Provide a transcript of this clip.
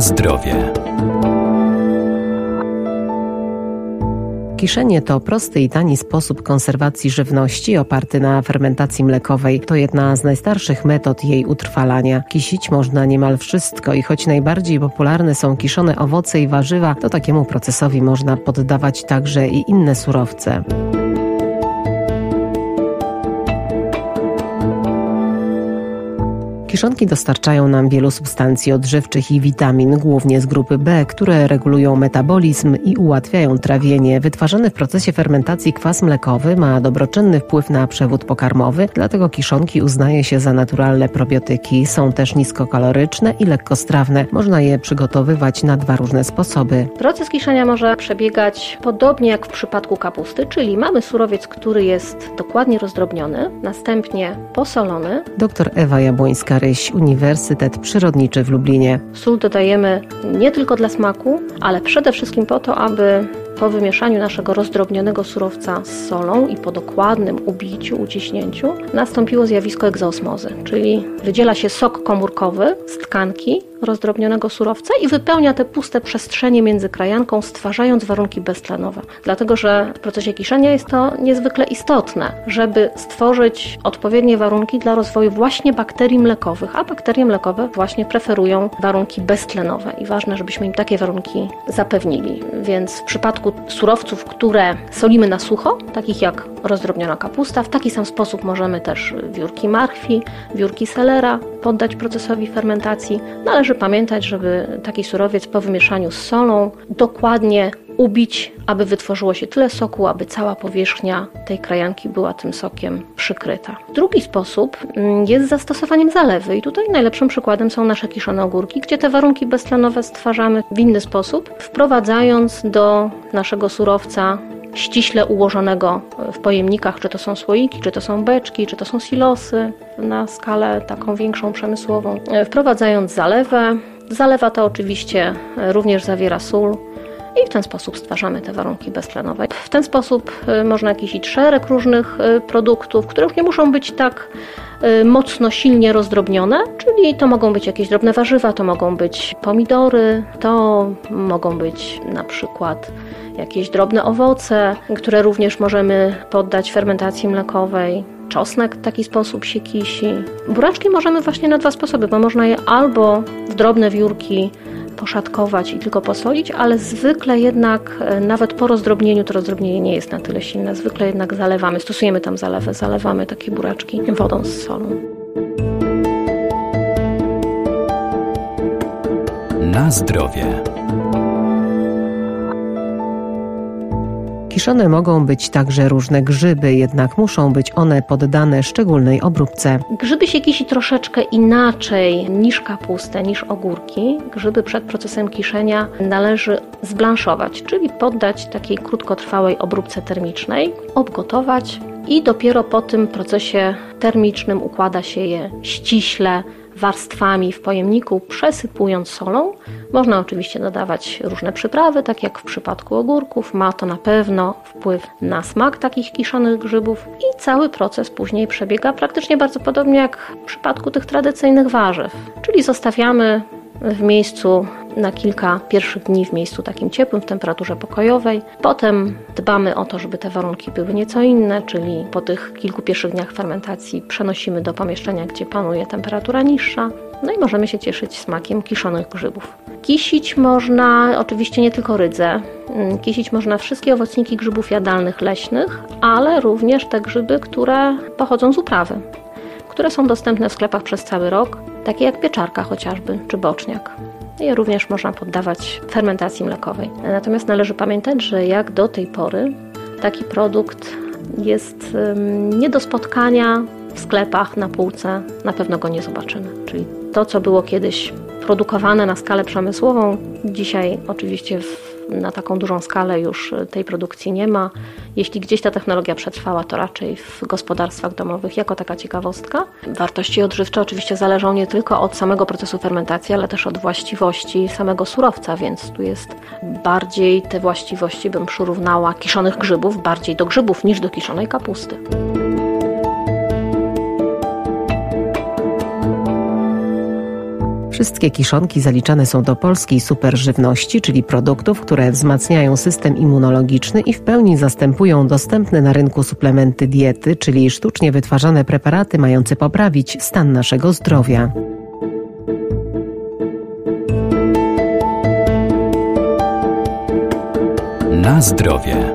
Zdrowie. Kiszenie to prosty i tani sposób konserwacji żywności oparty na fermentacji mlekowej. To jedna z najstarszych metod jej utrwalania. Kisić można niemal wszystko i choć najbardziej popularne są kiszone owoce i warzywa, to takiemu procesowi można poddawać także i inne surowce. Kiszonki dostarczają nam wielu substancji odżywczych i witamin, głównie z grupy B, które regulują metabolizm i ułatwiają trawienie. Wytwarzany w procesie fermentacji kwas mlekowy ma dobroczynny wpływ na przewód pokarmowy, dlatego kiszonki uznaje się za naturalne probiotyki. Są też niskokaloryczne i lekkostrawne. Można je przygotowywać na dwa różne sposoby. Proces kiszenia może przebiegać podobnie jak w przypadku kapusty, czyli mamy surowiec, który jest dokładnie rozdrobniony, następnie posolony. Dr Ewa Jabłońska Ryś, Uniwersytet Przyrodniczy w Lublinie. Sól dodajemy nie tylko dla smaku, ale przede wszystkim po to, aby po wymieszaniu naszego rozdrobnionego surowca z solą i po dokładnym ubiciu, uciśnięciu nastąpiło zjawisko egzosmozy, czyli wydziela się sok komórkowy z tkanki rozdrobnionego surowca i wypełnia te puste przestrzenie między krajanką, stwarzając warunki beztlenowe. Dlatego, że w procesie kiszenia jest to niezwykle istotne, żeby stworzyć odpowiednie warunki dla rozwoju właśnie bakterii mlekowych, a bakterie mlekowe właśnie preferują warunki beztlenowe i ważne, żebyśmy im takie warunki zapewnili. Więc w przypadku surowców, które solimy na sucho, takich jak rozdrobniona kapusta, w taki sam sposób możemy też wiórki marchwi, wiórki selera poddać procesowi fermentacji. Należy pamiętać, żeby taki surowiec po wymieszaniu z solą dokładnie ubić, aby wytworzyło się tyle soku, aby cała powierzchnia tej krajanki była tym sokiem przykryta. Drugi sposób mm, jest zastosowaniem zalewy i tutaj najlepszym przykładem są nasze kiszone ogórki, gdzie te warunki beztlenowe stwarzamy w inny sposób, wprowadzając do naszego surowca ściśle ułożonego w pojemnikach, czy to są słoiki, czy to są beczki, czy to są silosy na skalę taką większą przemysłową. Wprowadzając zalewę, zalewa to oczywiście również zawiera sól, i w ten sposób stwarzamy te warunki beztlenowe. W ten sposób y, można kisić szereg różnych y, produktów, które już nie muszą być tak y, mocno, silnie rozdrobnione, czyli to mogą być jakieś drobne warzywa, to mogą być pomidory, to mogą być na przykład jakieś drobne owoce, które również możemy poddać fermentacji mlekowej. Czosnek w taki sposób się kisi. Buraczki możemy właśnie na dwa sposoby, bo można je albo w drobne wiórki poszatkować i tylko posolić, ale zwykle jednak e, nawet po rozdrobnieniu to rozdrobnienie nie jest na tyle silne. Zwykle jednak zalewamy, stosujemy tam zalewę, zalewamy takie buraczki wodą z solą. Na zdrowie. Kiszone mogą być także różne grzyby, jednak muszą być one poddane szczególnej obróbce. Grzyby się kisi troszeczkę inaczej niż kapustę, niż ogórki. Grzyby przed procesem kiszenia należy zblanszować, czyli poddać takiej krótkotrwałej obróbce termicznej, obgotować i dopiero po tym procesie termicznym układa się je ściśle warstwami w pojemniku, przesypując solą. Można oczywiście dodawać różne przyprawy, tak jak w przypadku ogórków. Ma to na pewno wpływ na smak takich kiszonych grzybów i cały proces później przebiega praktycznie bardzo podobnie jak w przypadku tych tradycyjnych warzyw. Czyli zostawiamy w miejscu na kilka pierwszych dni w miejscu takim ciepłym, w temperaturze pokojowej. Potem dbamy o to, żeby te warunki były nieco inne, czyli po tych kilku pierwszych dniach fermentacji przenosimy do pomieszczenia, gdzie panuje temperatura niższa. No i możemy się cieszyć smakiem kiszonych grzybów. Kisić można oczywiście nie tylko rydze, mm, kisić można wszystkie owocniki grzybów jadalnych leśnych, ale również te grzyby, które pochodzą z uprawy, które są dostępne w sklepach przez cały rok, takie jak pieczarka chociażby, czy boczniak. Je również można poddawać fermentacji mlekowej. Natomiast należy pamiętać, że jak do tej pory taki produkt jest nie do spotkania w sklepach, na półce, na pewno go nie zobaczymy. Czyli to, co było kiedyś produkowane na skalę przemysłową, dzisiaj oczywiście w na taką dużą skalę już tej produkcji nie ma. Jeśli gdzieś ta technologia przetrwała, to raczej w gospodarstwach domowych jako taka ciekawostka. Wartości odżywcze oczywiście zależą nie tylko od samego procesu fermentacji, ale też od właściwości samego surowca, więc tu jest bardziej te właściwości bym przyrównała kiszonych grzybów bardziej do grzybów niż do kiszonej kapusty. Wszystkie kiszonki zaliczane są do polskiej superżywności, czyli produktów, które wzmacniają system immunologiczny i w pełni zastępują dostępne na rynku suplementy diety, czyli sztucznie wytwarzane preparaty mające poprawić stan naszego zdrowia. Na zdrowie.